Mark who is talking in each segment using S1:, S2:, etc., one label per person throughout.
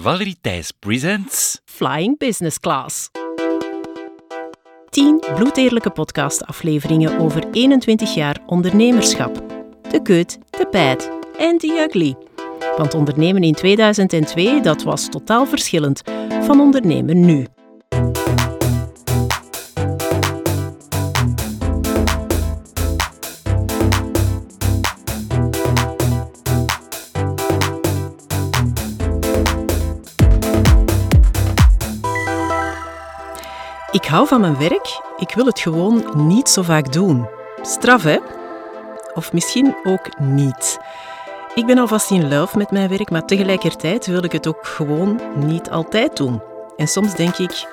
S1: Valerie Thijs presents
S2: Flying Business Class. 10 bloedeerlijke podcastafleveringen over 21 jaar ondernemerschap. The good, the bad en the ugly. Want ondernemen in 2002, dat was totaal verschillend van ondernemen nu. Hou van mijn werk, ik wil het gewoon niet zo vaak doen. Straf, hè? Of misschien ook niet. Ik ben alvast in love met mijn werk, maar tegelijkertijd wil ik het ook gewoon niet altijd doen. En soms denk ik,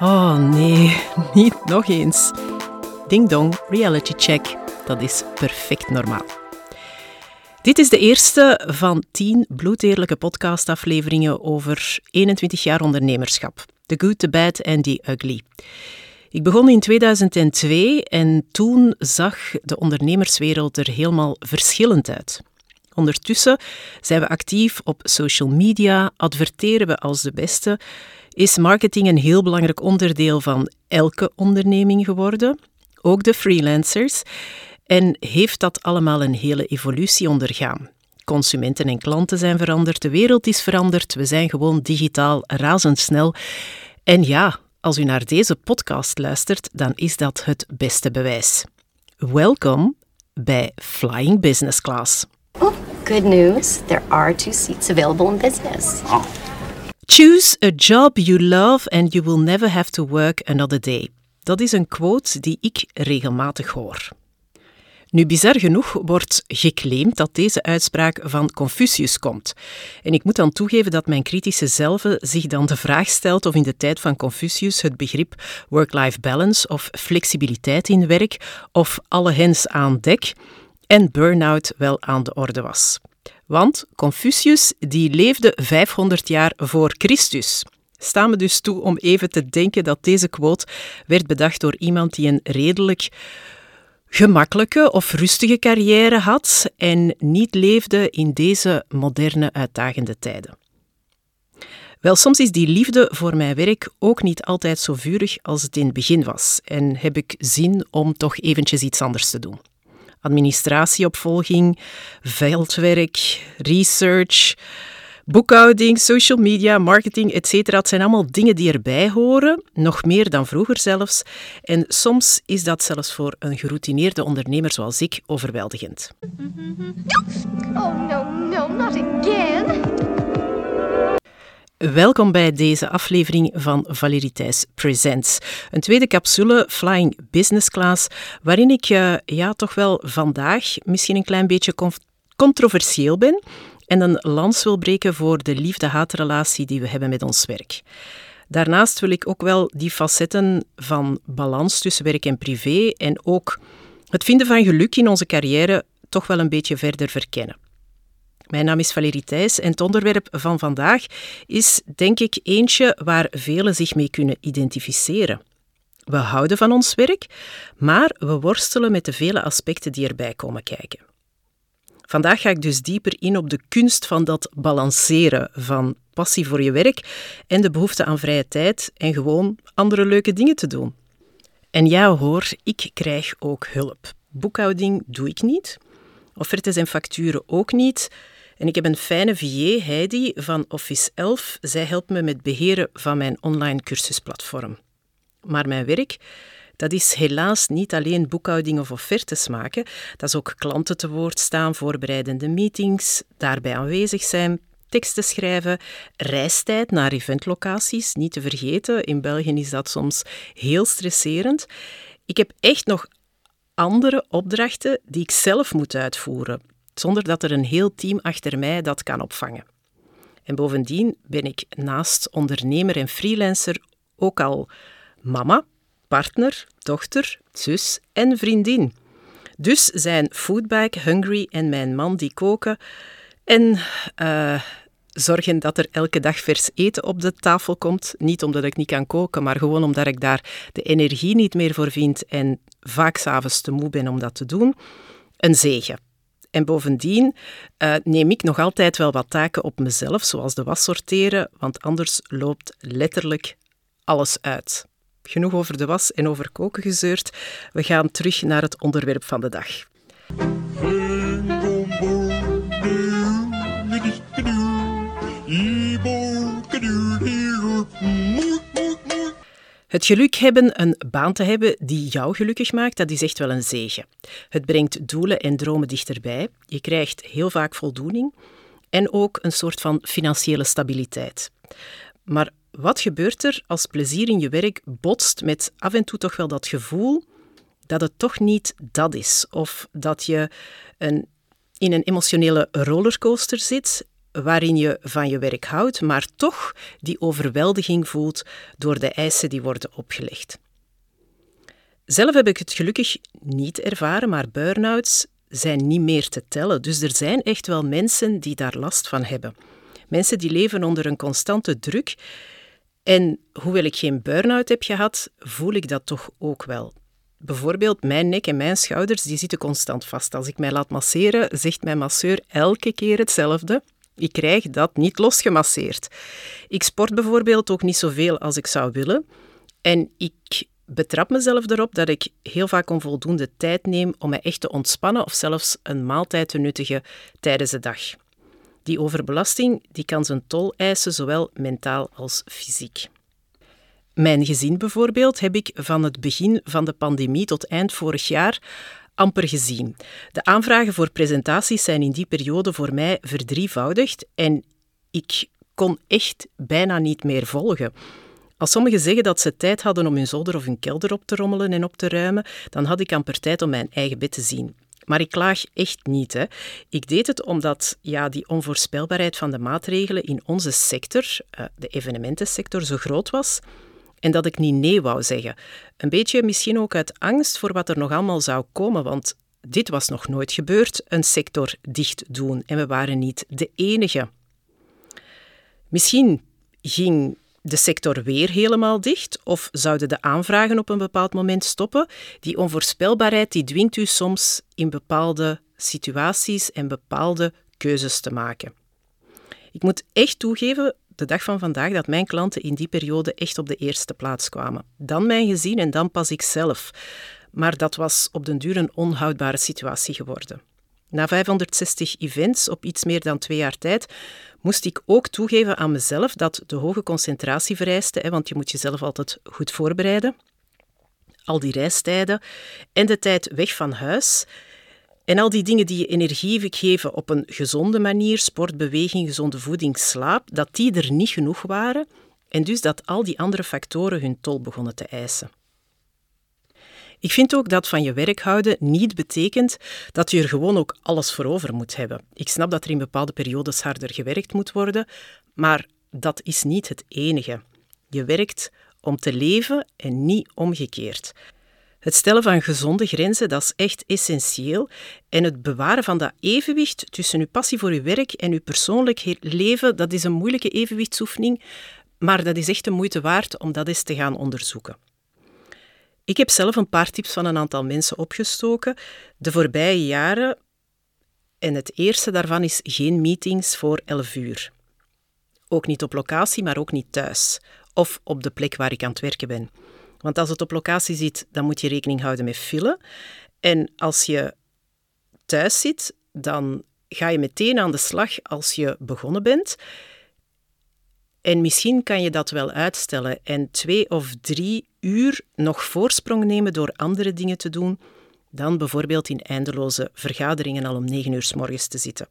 S2: oh nee, niet nog eens. Ding dong, reality check. Dat is perfect normaal. Dit is de eerste van 10 bloedeerlijke podcastafleveringen over 21 jaar ondernemerschap. The Good, The Bad en The Ugly. Ik begon in 2002 en toen zag de ondernemerswereld er helemaal verschillend uit. Ondertussen zijn we actief op social media, adverteren we als de beste, is marketing een heel belangrijk onderdeel van elke onderneming geworden, ook de freelancers, en heeft dat allemaal een hele evolutie ondergaan. Consumenten en klanten zijn veranderd, de wereld is veranderd, we zijn gewoon digitaal razendsnel. En ja, als u naar deze podcast luistert, dan is dat het beste bewijs. Welkom bij Flying Business Class.
S3: Oh, good news. There are two seats available in business.
S2: Choose a job you love and you will never have to work another day. Dat is een quote die ik regelmatig hoor. Nu, bizar genoeg wordt geclaimd dat deze uitspraak van Confucius komt. En ik moet dan toegeven dat mijn kritische zelve zich dan de vraag stelt of in de tijd van Confucius het begrip work-life balance of flexibiliteit in werk of alle hens aan dek en burn-out wel aan de orde was. Want Confucius die leefde 500 jaar voor Christus staan me dus toe om even te denken dat deze quote werd bedacht door iemand die een redelijk gemakkelijke of rustige carrière had en niet leefde in deze moderne, uitdagende tijden. Wel, soms is die liefde voor mijn werk ook niet altijd zo vurig als het in het begin was en heb ik zin om toch eventjes iets anders te doen. Administratieopvolging, veldwerk, research, Boekhouding, social media, marketing, etc. Het zijn allemaal dingen die erbij horen, nog meer dan vroeger zelfs. En soms is dat zelfs voor een geroutineerde ondernemer zoals ik overweldigend.
S4: Oh no, no, not again.
S2: Welkom bij deze aflevering van Valerie Thijs Presents. Een tweede capsule, Flying Business Class, waarin ik uh, ja, toch wel vandaag misschien een klein beetje controversieel ben en een lans wil breken voor de liefde-haatrelatie die we hebben met ons werk. Daarnaast wil ik ook wel die facetten van balans tussen werk en privé en ook het vinden van geluk in onze carrière toch wel een beetje verder verkennen. Mijn naam is Valerie Thijs en het onderwerp van vandaag is denk ik eentje waar velen zich mee kunnen identificeren. We houden van ons werk, maar we worstelen met de vele aspecten die erbij komen kijken. Vandaag ga ik dus dieper in op de kunst van dat balanceren van passie voor je werk en de behoefte aan vrije tijd en gewoon andere leuke dingen te doen. En ja hoor, ik krijg ook hulp. Boekhouding doe ik niet, offertes en facturen ook niet. En ik heb een fijne VA, Heidi, van Office 11. Zij helpt me met beheren van mijn online cursusplatform. Maar mijn werk, dat is helaas niet alleen boekhouding of offertes maken. Dat is ook klanten te woord staan, voorbereidende meetings, daarbij aanwezig zijn, teksten schrijven, reistijd naar eventlocaties, niet te vergeten. In België is dat soms heel stresserend. Ik heb echt nog andere opdrachten die ik zelf moet uitvoeren, zonder dat er een heel team achter mij dat kan opvangen. En bovendien ben ik naast ondernemer en freelancer ook al mama, partner, dochter, zus en vriendin. Dus zijn Foodbag, Hungry en mijn man die koken en uh, zorgen dat er elke dag vers eten op de tafel komt. Niet omdat ik niet kan koken, maar gewoon omdat ik daar de energie niet meer voor vind en vaak s'avonds te moe ben om dat te doen. Een zegen. En bovendien uh, neem ik nog altijd wel wat taken op mezelf, zoals de was sorteren, want anders loopt letterlijk alles uit. Genoeg over de was en over koken gezeurd. We gaan terug naar het onderwerp van de dag. Het geluk hebben een baan te hebben die jou gelukkig maakt, dat is echt wel een zegen. Het brengt doelen en dromen dichterbij. Je krijgt heel vaak voldoening en ook een soort van financiële stabiliteit. Maar wat gebeurt er als plezier in je werk botst met af en toe toch wel dat gevoel dat het toch niet dat is? Of dat je in een emotionele rollercoaster zit waarin je van je werk houdt, maar toch die overweldiging voelt door de eisen die worden opgelegd. Zelf heb ik het gelukkig niet ervaren, maar burn-outs zijn niet meer te tellen. Dus er zijn echt wel mensen die daar last van hebben. Mensen die leven onder een constante druk. En hoewel ik geen burn-out heb gehad, voel ik dat toch ook wel. Bijvoorbeeld mijn nek en mijn schouders die zitten constant vast. Als ik mij laat masseren, zegt mijn masseur elke keer hetzelfde. Ik krijg dat niet losgemasseerd. Ik sport bijvoorbeeld ook niet zoveel als ik zou willen. En ik betrap mezelf erop dat ik heel vaak onvoldoende tijd neem om me echt te ontspannen of zelfs een maaltijd te nuttigen tijdens de dag. Die overbelasting die kan zijn tol eisen, zowel mentaal als fysiek. Mijn gezin bijvoorbeeld heb ik van het begin van de pandemie tot eind vorig jaar amper gezien. De aanvragen voor presentaties zijn in die periode voor mij verdrievoudigd en ik kon echt bijna niet meer volgen. Als sommigen zeggen dat ze tijd hadden om hun zolder of hun kelder op te rommelen en op te ruimen, dan had ik amper tijd om mijn eigen bed te zien. Maar ik klaag echt niet. Hè. Ik deed het omdat ja, die onvoorspelbaarheid van de maatregelen in onze sector, uh, de evenementensector, zo groot was en dat ik niet nee wou zeggen. Een beetje misschien ook uit angst voor wat er nog allemaal zou komen, want dit was nog nooit gebeurd, een sector dicht doen. En we waren niet de enige. Misschien ging de sector weer helemaal dicht of zouden de aanvragen op een bepaald moment stoppen. Die onvoorspelbaarheid die dwingt u soms in bepaalde situaties en bepaalde keuzes te maken. Ik moet echt toegeven, de dag van vandaag dat mijn klanten in die periode echt op de eerste plaats kwamen. Dan mijn gezin en dan pas ik zelf. Maar dat was op den duur een onhoudbare situatie geworden. Na 560 events op iets meer dan twee jaar tijd moest ik ook toegeven aan mezelf dat de hoge concentratie vereiste, want je moet jezelf altijd goed voorbereiden, al die reistijden en de tijd weg van huis, en al die dingen die je energie geven op een gezonde manier, sport, beweging, gezonde voeding, slaap, dat die er niet genoeg waren en dus dat al die andere factoren hun tol begonnen te eisen. Ik vind ook dat van je werk houden niet betekent dat je er gewoon ook alles voor over moet hebben. Ik snap dat er in bepaalde periodes harder gewerkt moet worden, maar dat is niet het enige. Je werkt om te leven en niet omgekeerd. Het stellen van gezonde grenzen, dat is echt essentieel. En het bewaren van dat evenwicht tussen uw passie voor uw werk en uw persoonlijk leven, dat is een moeilijke evenwichtsoefening, maar dat is echt de moeite waard om dat eens te gaan onderzoeken. Ik heb zelf een paar tips van een aantal mensen opgestoken de voorbije jaren. En het eerste daarvan is geen meetings voor 11 uur. Ook niet op locatie, maar ook niet thuis. Of op de plek waar ik aan het werken ben. Want als het op locatie zit, dan moet je rekening houden met file. En als je thuis zit, dan ga je meteen aan de slag als je begonnen bent. En misschien kan je dat wel uitstellen en twee of drie uur nog voorsprong nemen door andere dingen te doen dan bijvoorbeeld in eindeloze vergaderingen al om negen uur s morgens te zitten.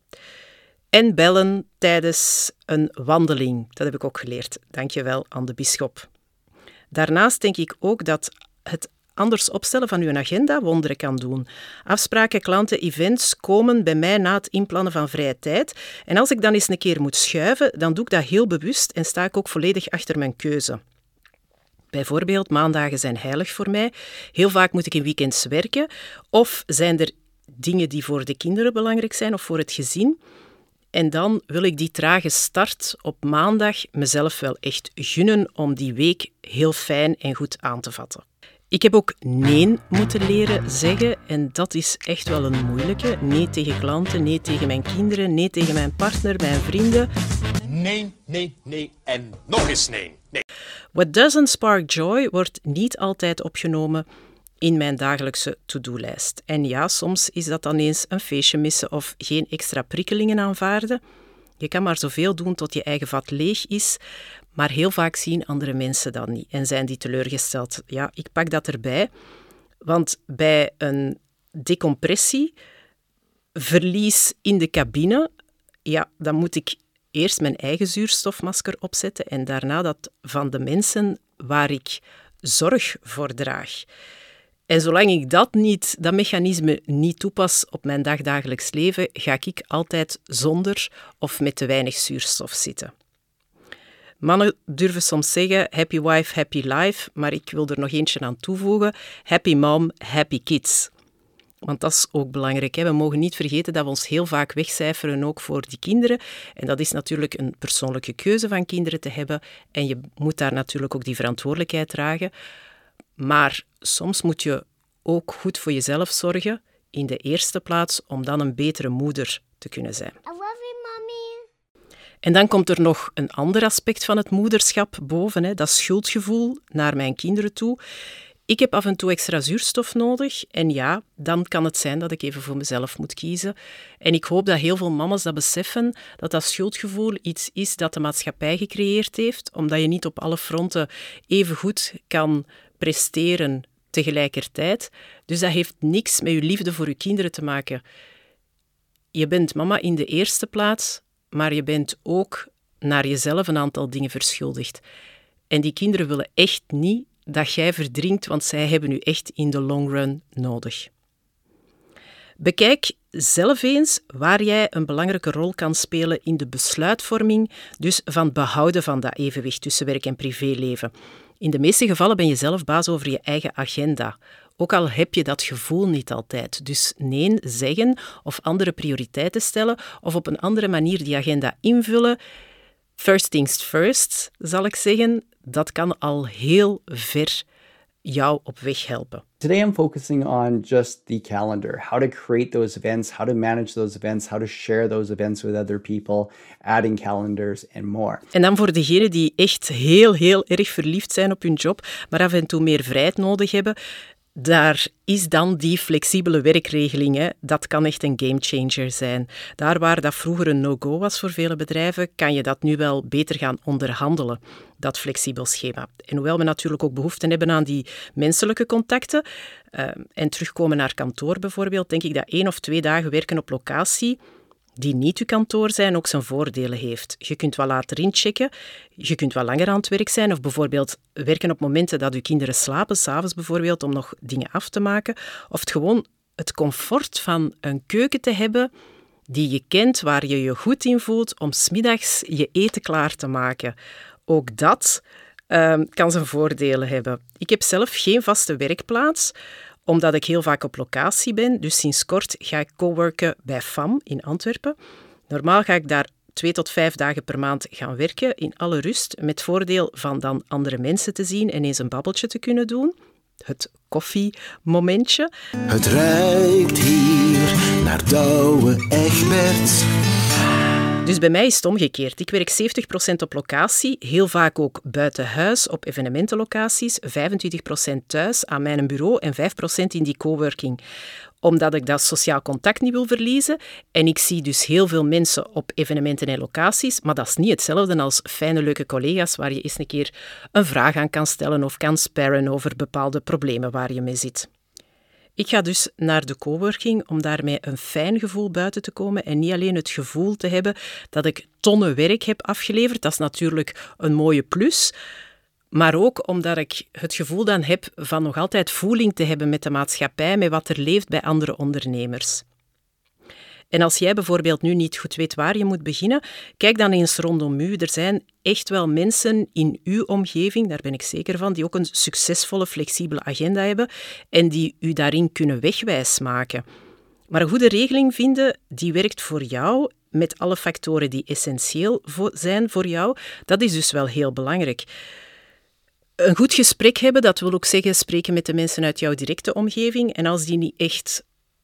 S2: En bellen tijdens een wandeling, dat heb ik ook geleerd. Dank je wel aan de bisschop. Daarnaast denk ik ook dat het anders opstellen van uw agenda wonderen kan doen. Afspraken, klanten, events komen bij mij na het inplannen van vrije tijd. En als ik dan eens een keer moet schuiven, dan doe ik dat heel bewust en sta ik ook volledig achter mijn keuze. Bijvoorbeeld, maandagen zijn heilig voor mij. Heel vaak moet ik in weekends werken. Of zijn er dingen die voor de kinderen belangrijk zijn of voor het gezin. En dan wil ik die trage start op maandag mezelf wel echt gunnen om die week heel fijn en goed aan te vatten. Ik heb ook nee moeten leren zeggen en dat is echt wel een moeilijke. Nee tegen klanten, nee tegen mijn kinderen, nee tegen mijn partner, mijn vrienden.
S5: Nee, nee, nee en nog eens nee. nee.
S2: What doesn't spark joy wordt niet altijd opgenomen in mijn dagelijkse to-do-lijst. En ja, soms is dat dan eens een feestje missen of geen extra prikkelingen aanvaarden. Je kan maar zoveel doen tot je eigen vat leeg is, maar heel vaak zien andere mensen dat niet en zijn die teleurgesteld. Ja, ik pak dat erbij, want bij een decompressie, verlies in de cabine, ja, dan moet ik eerst mijn eigen zuurstofmasker opzetten en daarna dat van de mensen waar ik zorg voor draag. En zolang ik dat, niet, dat mechanisme niet toepas op mijn dagdagelijks leven, ga ik altijd zonder of met te weinig zuurstof zitten. Mannen durven soms zeggen happy wife, happy life, maar ik wil er nog eentje aan toevoegen. Happy mom, happy kids. Want dat is ook belangrijk. Hè? We mogen niet vergeten dat we ons heel vaak wegcijferen, ook voor die kinderen. En dat is natuurlijk een persoonlijke keuze van kinderen te hebben. En je moet daar natuurlijk ook die verantwoordelijkheid dragen. Maar soms moet je ook goed voor jezelf zorgen, in de eerste plaats, om dan een betere moeder te kunnen zijn.
S4: I love you, mommy.
S2: En dan komt er nog een ander aspect van het moederschap boven, hè, dat schuldgevoel naar mijn kinderen toe. Ik heb af en toe extra zuurstof nodig en ja, dan kan het zijn dat ik even voor mezelf moet kiezen. En ik hoop dat heel veel mama's dat beseffen, dat dat schuldgevoel iets is dat de maatschappij gecreëerd heeft, omdat je niet op alle fronten even goed kan presteren tegelijkertijd. Dus dat heeft niks met je liefde voor je kinderen te maken. Je bent mama in de eerste plaats, maar je bent ook naar jezelf een aantal dingen verschuldigd. En die kinderen willen echt niet dat jij verdrinkt, want zij hebben u echt in de long run nodig. Bekijk zelf eens waar jij een belangrijke rol kan spelen in de besluitvorming, dus van behouden van dat evenwicht tussen werk en privéleven. In de meeste gevallen ben je zelf baas over je eigen agenda. Ook al heb je dat gevoel niet altijd. Dus nee zeggen of andere prioriteiten stellen of op een andere manier die agenda invullen. First things first, zal ik zeggen, dat kan al heel ver jou op weg helpen.
S6: Today I'm focusing on just the calendar, how to create those events, how to manage those events, how to share those events with other people, adding calendars and more.
S2: En dan voor degenen die echt heel, heel erg verliefd zijn op hun job, maar af en toe meer vrijheid nodig hebben, daar is dan die flexibele werkregeling. Dat kan echt een gamechanger zijn. Daar waar dat vroeger een no-go was voor vele bedrijven, kan je dat nu wel beter gaan onderhandelen, dat flexibel schema. En hoewel we natuurlijk ook behoefte hebben aan die menselijke contacten uh, en terugkomen naar kantoor bijvoorbeeld, denk ik dat één of twee dagen werken op locatie die niet uw kantoor zijn, ook zijn voordelen heeft. Je kunt wat later inchecken, je kunt wat langer aan het werk zijn of bijvoorbeeld werken op momenten dat uw kinderen slapen, s'avonds bijvoorbeeld, om nog dingen af te maken. Of het gewoon het comfort van een keuken te hebben die je kent, waar je je goed in voelt, om smiddags je eten klaar te maken. Ook dat uh, kan zijn voordelen hebben. Ik heb zelf geen vaste werkplaats, omdat ik heel vaak op locatie ben. Dus sinds kort ga ik coworken bij FAM in Antwerpen. Normaal ga ik daar twee tot vijf dagen per maand gaan werken in alle rust, met voordeel van dan andere mensen te zien en eens een babbeltje te kunnen doen. Het koffiemomentje.
S7: Het ruikt hier naar Douwe Egberts.
S2: Dus bij mij is het omgekeerd. Ik werk 70% op locatie, heel vaak ook buiten huis op evenementenlocaties, 25% thuis aan mijn bureau en 5% in die coworking omdat ik dat sociaal contact niet wil verliezen. En ik zie dus heel veel mensen op evenementen en locaties, maar dat is niet hetzelfde als fijne, leuke collega's waar je eens een keer een vraag aan kan stellen of kan sparren over bepaalde problemen waar je mee zit. Ik ga dus naar de coworking om daarmee een fijn gevoel buiten te komen en niet alleen het gevoel te hebben dat ik tonnen werk heb afgeleverd. Dat is natuurlijk een mooie plus. Maar ook omdat ik het gevoel dan heb van nog altijd voeling te hebben met de maatschappij, met wat er leeft bij andere ondernemers. En als jij bijvoorbeeld nu niet goed weet waar je moet beginnen, kijk dan eens rondom u. Er zijn echt wel mensen in uw omgeving, daar ben ik zeker van, die ook een succesvolle, flexibele agenda hebben en die u daarin kunnen wegwijs maken. Maar een goede regeling vinden, die werkt voor jou met alle factoren die essentieel zijn voor jou, dat is dus wel heel belangrijk. Een goed gesprek hebben, dat wil ook zeggen spreken met de mensen uit jouw directe omgeving. En als die niet echt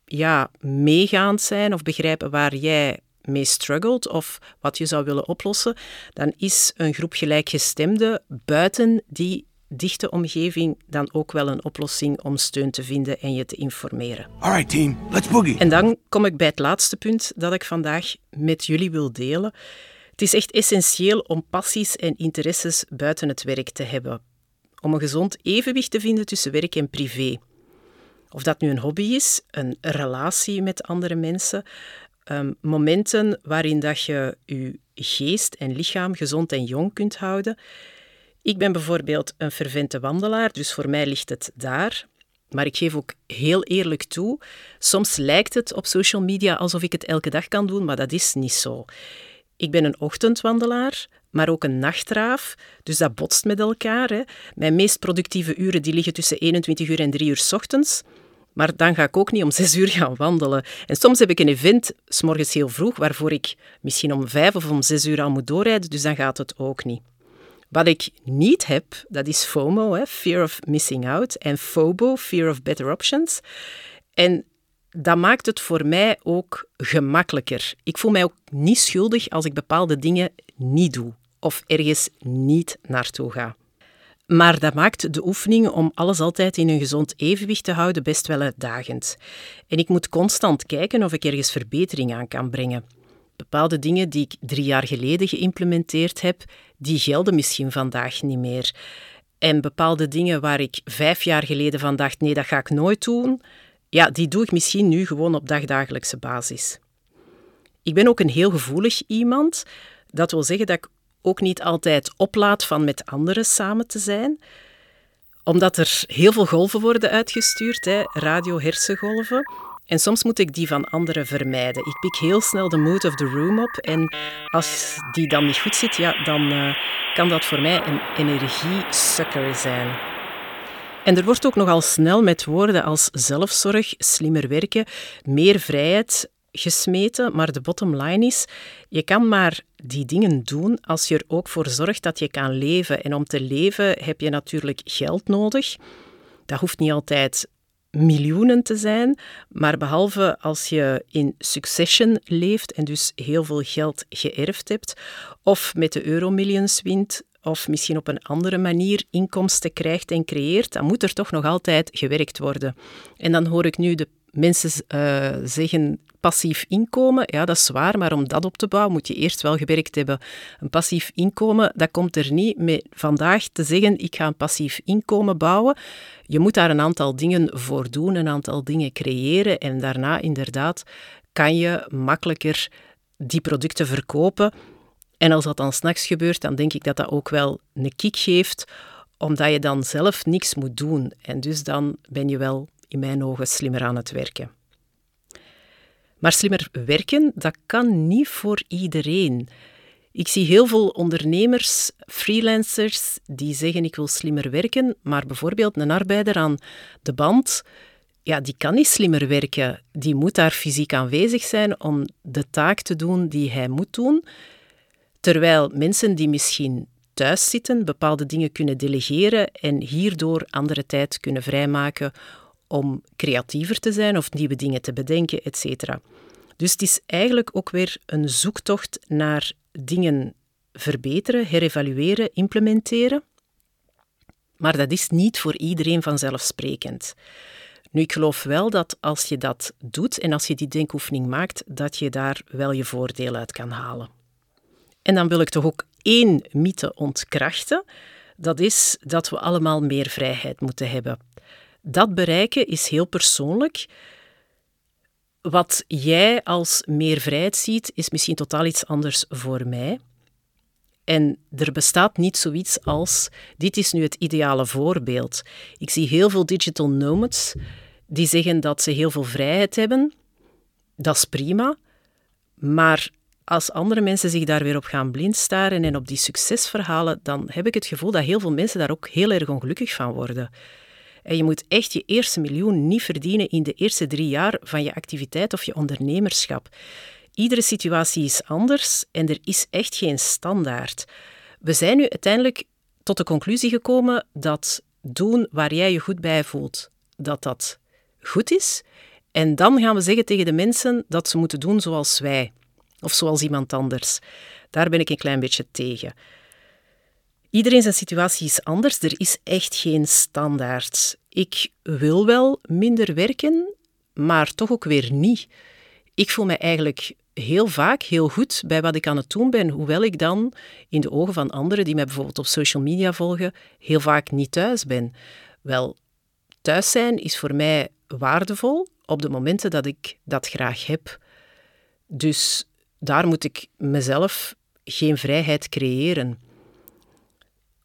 S2: ja, meegaand zijn of begrijpen waar jij mee struggelt of wat je zou willen oplossen, dan is een groep gelijkgestemden buiten die dichte omgeving dan ook wel een oplossing om steun te vinden en je te informeren.
S7: All right, team, let's boogie.
S2: En dan kom ik bij het laatste punt dat ik vandaag met jullie wil delen. Het is echt essentieel om passies en interesses buiten het werk te hebben. Om een gezond evenwicht te vinden tussen werk en privé. Of dat nu een hobby is, een relatie met andere mensen, um, momenten waarin dat je je geest en lichaam gezond en jong kunt houden. Ik ben bijvoorbeeld een fervente wandelaar, dus voor mij ligt het daar. Maar ik geef ook heel eerlijk toe, soms lijkt het op social media alsof ik het elke dag kan doen, maar dat is niet zo. Ik ben een ochtendwandelaar, maar ook een nachtraaf, dus dat botst met elkaar. Hè. Mijn meest productieve uren die liggen tussen 21 uur en 3 uur s ochtends. Maar dan ga ik ook niet om zes uur gaan wandelen. En soms heb ik een event, s morgens heel vroeg, waarvoor ik misschien om vijf of om zes uur al moet doorrijden, dus dan gaat het ook niet. Wat ik niet heb, dat is FOMO, hè, Fear of Missing Out, en FOBO, Fear of Better Options. En dat maakt het voor mij ook gemakkelijker. Ik voel mij ook niet schuldig als ik bepaalde dingen niet doe of ergens niet naartoe ga. Maar dat maakt de oefening om alles altijd in een gezond evenwicht te houden best wel uitdagend. En ik moet constant kijken of ik ergens verbetering aan kan brengen. Bepaalde dingen die ik drie jaar geleden geïmplementeerd heb, die gelden misschien vandaag niet meer. En bepaalde dingen waar ik vijf jaar geleden van dacht, nee, dat ga ik nooit doen, ja, die doe ik misschien nu gewoon op dagdagelijkse basis. Ik ben ook een heel gevoelig iemand. Dat wil zeggen dat ik ook niet altijd oplaat van met anderen samen te zijn omdat er heel veel golven worden uitgestuurd, radio-hersengolven. En soms moet ik die van anderen vermijden. Ik pik heel snel de mood of the room op. En als die dan niet goed zit, ja, dan uh, kan dat voor mij een energiesucker zijn. En er wordt ook nogal snel met woorden als zelfzorg, slimmer werken, meer vrijheid gesmeten. Maar de bottom line is, je kan maar die dingen doen als je er ook voor zorgt dat je kan leven. En om te leven heb je natuurlijk geld nodig. Dat hoeft niet altijd miljoenen te zijn, maar behalve als je in succession leeft en dus heel veel geld geërfd hebt, of met de euromillions wint, of misschien op een andere manier inkomsten krijgt en creëert, dan moet er toch nog altijd gewerkt worden. En dan hoor ik nu de mensen uh, zeggen passief inkomen. Ja, dat is waar, maar om dat op te bouwen moet je eerst wel gewerkt hebben. Een passief inkomen, dat komt er niet met vandaag te zeggen ik ga een passief inkomen bouwen. Je moet daar een aantal dingen voor doen, een aantal dingen creëren en daarna inderdaad kan je makkelijker die producten verkopen. En als dat dan s'nachts gebeurt, dan denk ik dat dat ook wel een kick geeft, omdat je dan zelf niks moet doen. En dus dan ben je wel in mijn ogen slimmer aan het werken. Maar slimmer werken, dat kan niet voor iedereen. Ik zie heel veel ondernemers, freelancers, die zeggen ik wil slimmer werken, maar bijvoorbeeld een arbeider aan de band, ja, die kan niet slimmer werken. Die moet daar fysiek aanwezig zijn om de taak te doen die hij moet doen. Terwijl mensen die misschien thuis zitten bepaalde dingen kunnen delegeren en hierdoor andere tijd kunnen vrijmaken om creatiever te zijn of nieuwe dingen te bedenken, etc. Dus het is eigenlijk ook weer een zoektocht naar dingen verbeteren, herevalueren, implementeren. Maar dat is niet voor iedereen vanzelfsprekend. Nu, ik geloof wel dat als je dat doet en als je die denkoefening maakt, dat je daar wel je voordeel uit kan halen. En dan wil ik toch ook één mythe ontkrachten. Dat is dat we allemaal meer vrijheid moeten hebben. Dat bereiken is heel persoonlijk. Wat jij als meer vrijheid ziet, is misschien totaal iets anders voor mij. En er bestaat niet zoiets als: dit is nu het ideale voorbeeld. Ik zie heel veel digital nomads die zeggen dat ze heel veel vrijheid hebben. Dat is prima. Maar als andere mensen zich daar weer op gaan blindstaren en op die succesverhalen, dan heb ik het gevoel dat heel veel mensen daar ook heel erg ongelukkig van worden. En je moet echt je eerste miljoen niet verdienen in de eerste drie jaar van je activiteit of je ondernemerschap. Iedere situatie is anders en er is echt geen standaard. We zijn nu uiteindelijk tot de conclusie gekomen dat doen waar jij je goed bij voelt, dat dat goed is. En dan gaan we zeggen tegen de mensen dat ze moeten doen zoals wij of zoals iemand anders. Daar ben ik een klein beetje tegen. Iedereen zijn situatie is anders. Er is echt geen standaard. Ik wil wel minder werken, maar toch ook weer niet. Ik voel me eigenlijk heel vaak heel goed bij wat ik aan het doen ben, hoewel ik dan in de ogen van anderen die mij bijvoorbeeld op social media volgen, heel vaak niet thuis ben. Wel, thuis zijn is voor mij waardevol op de momenten dat ik dat graag heb. Dus daar moet ik mezelf geen vrijheid creëren.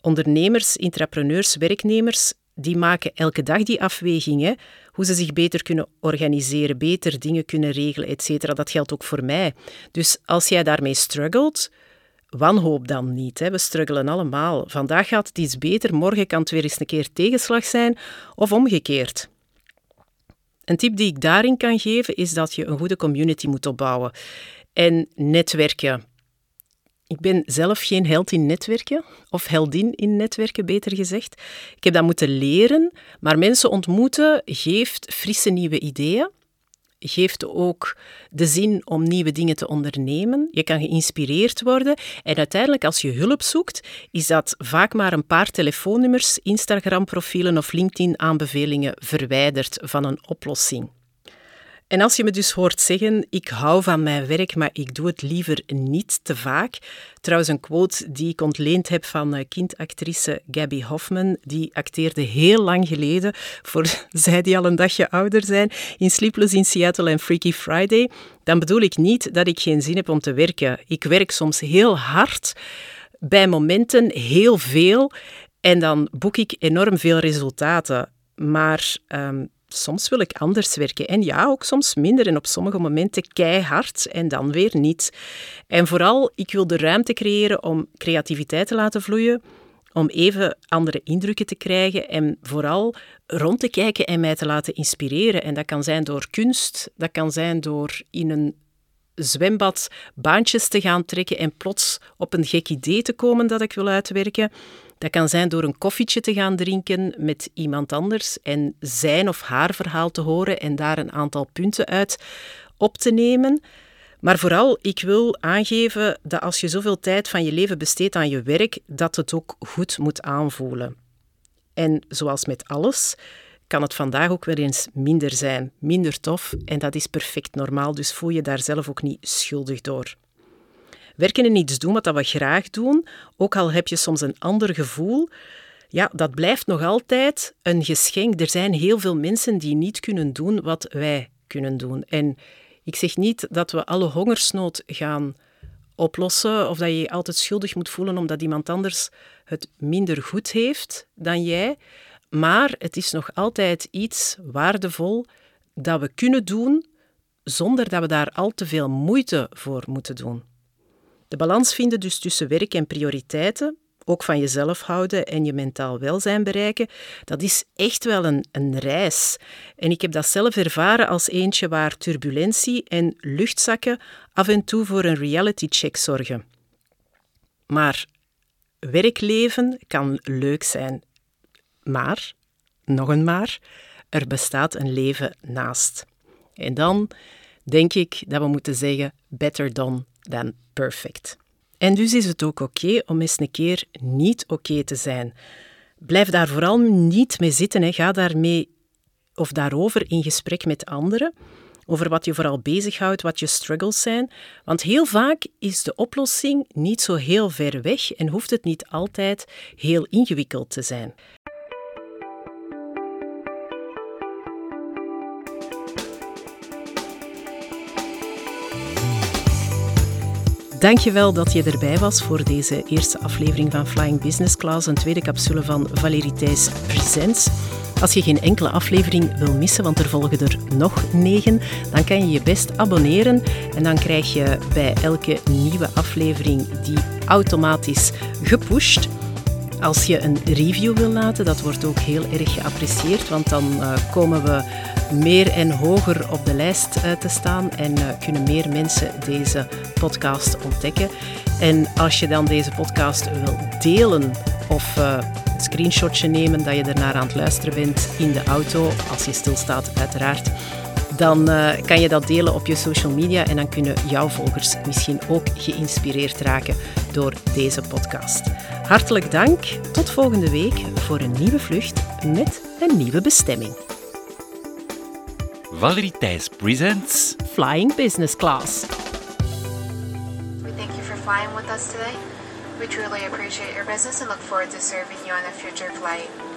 S2: Ondernemers, intrapreneurs, werknemers, die maken elke dag die afwegingen, hoe ze zich beter kunnen organiseren, beter dingen kunnen regelen, etc. Dat geldt ook voor mij. Dus als jij daarmee struggelt, wanhoop dan niet. Hè. We struggelen allemaal. Vandaag gaat het iets beter, morgen kan het weer eens een keer tegenslag zijn, of omgekeerd. Een tip die ik daarin kan geven is dat je een goede community moet opbouwen. En netwerken. Ik ben zelf geen held in netwerken, of heldin in netwerken, beter gezegd. Ik heb dat moeten leren, maar mensen ontmoeten geeft frisse nieuwe ideeën. Geeft ook de zin om nieuwe dingen te ondernemen. Je kan geïnspireerd worden. En uiteindelijk, als je hulp zoekt, is dat vaak maar een paar telefoonnummers, Instagram-profielen of LinkedIn-aanbevelingen verwijderd van een oplossing. En als je me dus hoort zeggen, ik hou van mijn werk, maar ik doe het liever niet te vaak. Trouwens, een quote die ik ontleend heb van eh, kindactrice Gabby Hoffman, die acteerde heel lang geleden, voor zij die al een dagje ouder zijn, in Sleepless in Seattle en Freaky Friday. Dan bedoel ik niet dat ik geen zin heb om te werken. Ik werk soms heel hard, bij momenten heel veel, en dan boek ik enorm veel resultaten. Maar um, soms wil ik anders werken. En ja, ook soms minder en op sommige momenten keihard en dan weer niet. En vooral, ik wil de ruimte creëren om creativiteit te laten vloeien, om even andere indrukken te krijgen en vooral rond te kijken en mij te laten inspireren. En dat kan zijn door kunst, dat kan zijn door in een zwembad baantjes te gaan trekken en plots op een gek idee te komen dat ik wil uitwerken. Dat kan zijn door een koffietje te gaan drinken met iemand anders en zijn of haar verhaal te horen en daar een aantal punten uit op te nemen. Maar vooral, ik wil aangeven dat als je zoveel tijd van je leven besteedt aan je werk, dat het ook goed moet aanvoelen. En zoals met alles, kan het vandaag ook weer eens minder zijn, minder tof en dat is perfect normaal, dus voel je daar zelf ook niet schuldig door. Werken en iets doen wat we graag doen, ook al heb je soms een ander gevoel, ja, dat blijft nog altijd een geschenk. Er zijn heel veel mensen die niet kunnen doen wat wij kunnen doen. En ik zeg niet dat we alle hongersnood gaan oplossen of dat je je altijd schuldig moet voelen omdat iemand anders het minder goed heeft dan jij. Maar het is nog altijd iets waardevol dat we kunnen doen zonder dat we daar al te veel moeite voor moeten doen. De balans vinden dus tussen werk en prioriteiten, ook van jezelf houden en je mentaal welzijn bereiken, dat is echt wel een, een reis. En ik heb dat zelf ervaren als eentje waar turbulentie en luchtzakken af en toe voor een reality check zorgen. Maar werkleven kan leuk zijn. Maar, nog een maar, er bestaat een leven naast. En dan denk ik dat we moeten zeggen better done than perfect. En dus is het ook oké om eens een keer niet oké te zijn. Blijf daar vooral niet mee zitten. Hè. Ga daarmee of daarover in gesprek met anderen. Over wat je vooral bezighoudt, wat je struggles zijn. Want heel vaak is de oplossing niet zo heel ver weg en hoeft het niet altijd heel ingewikkeld te zijn. Dankjewel dat je erbij was voor deze eerste aflevering van Flying Business Class, een tweede capsule van Valérie Thijs Presents. Als je geen enkele aflevering wil missen, want er volgen er nog negen, dan kan je je best abonneren en dan krijg je bij elke nieuwe aflevering die automatisch gepusht. Als je een review wil laten, dat wordt ook heel erg geapprecieerd, want dan uh, komen we meer en hoger op de lijst uh, te staan en uh, kunnen meer mensen deze podcast ontdekken. En als je dan deze podcast wil delen of een screenshotje nemen dat je ernaar aan het luisteren bent in de auto, als je stilstaat uiteraard, dan kan je dat delen op je social media en dan kunnen jouw volgers misschien ook geïnspireerd raken door deze podcast. Hartelijk dank. Tot volgende week voor een nieuwe vlucht met een nieuwe bestemming.
S1: Valerie Thijs presents
S2: Flying Business Class.
S8: We thank you for flying with us today. We truly appreciate your business and look forward to serving you on a future flight.